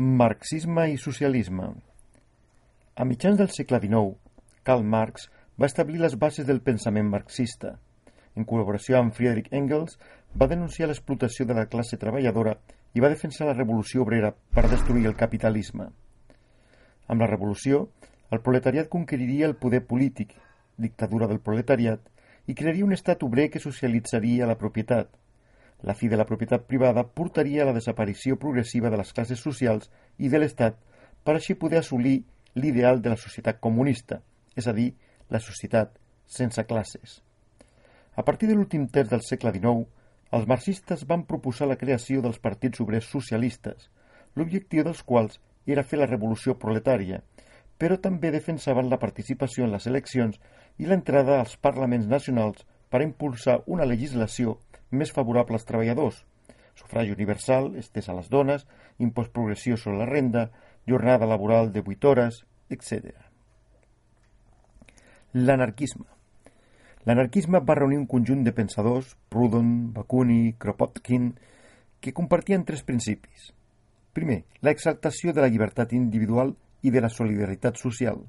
Marxisme i socialisme A mitjans del segle XIX, Karl Marx va establir les bases del pensament marxista. En col·laboració amb Friedrich Engels, va denunciar l'explotació de la classe treballadora i va defensar la revolució obrera per destruir el capitalisme. Amb la revolució, el proletariat conqueriria el poder polític, dictadura del proletariat, i crearia un estat obrer que socialitzaria la propietat. La fi de la propietat privada portaria a la desaparició progressiva de les classes socials i de l'Estat per així poder assolir l'ideal de la societat comunista, és a dir, la societat sense classes. A partir de l'últim terç del segle XIX, els marxistes van proposar la creació dels partits obrers socialistes, l'objectiu dels quals era fer la revolució proletària, però també defensaven la participació en les eleccions i l'entrada als parlaments nacionals per impulsar una legislació més favorable als treballadors, sufragi universal, estès a les dones, impost progressiu sobre la renda, jornada laboral de 8 hores, etc. L'anarquisme. L'anarquisme va reunir un conjunt de pensadors, Proudhon, Bakunin, Kropotkin, que compartien tres principis. Primer, la exaltació de la llibertat individual i de la solidaritat social.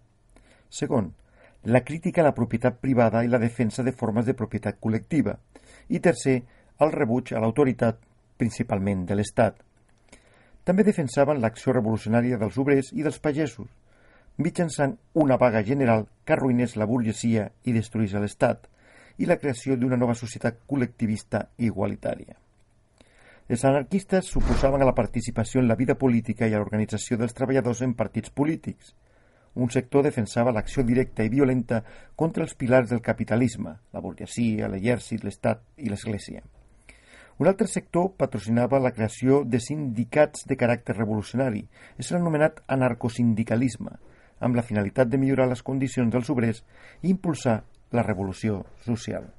Segon, la crítica a la propietat privada i la defensa de formes de propietat col·lectiva. I tercer, el rebuig a l'autoritat, principalment de l'Estat. També defensaven l'acció revolucionària dels obrers i dels pagesos, mitjançant una vaga general que arruïnés la burgesia i destruís l'Estat, i la creació d'una nova societat col·lectivista i igualitària. Els anarquistes s'oposaven a la participació en la vida política i a l'organització dels treballadors en partits polítics. Un sector defensava l'acció directa i violenta contra els pilars del capitalisme, la burgesia, l'exèrcit, l'Estat i l'Església. Un altre sector patrocinava la creació de sindicats de caràcter revolucionari. És l'anomenat anarcosindicalisme, amb la finalitat de millorar les condicions dels obrers i impulsar la revolució social.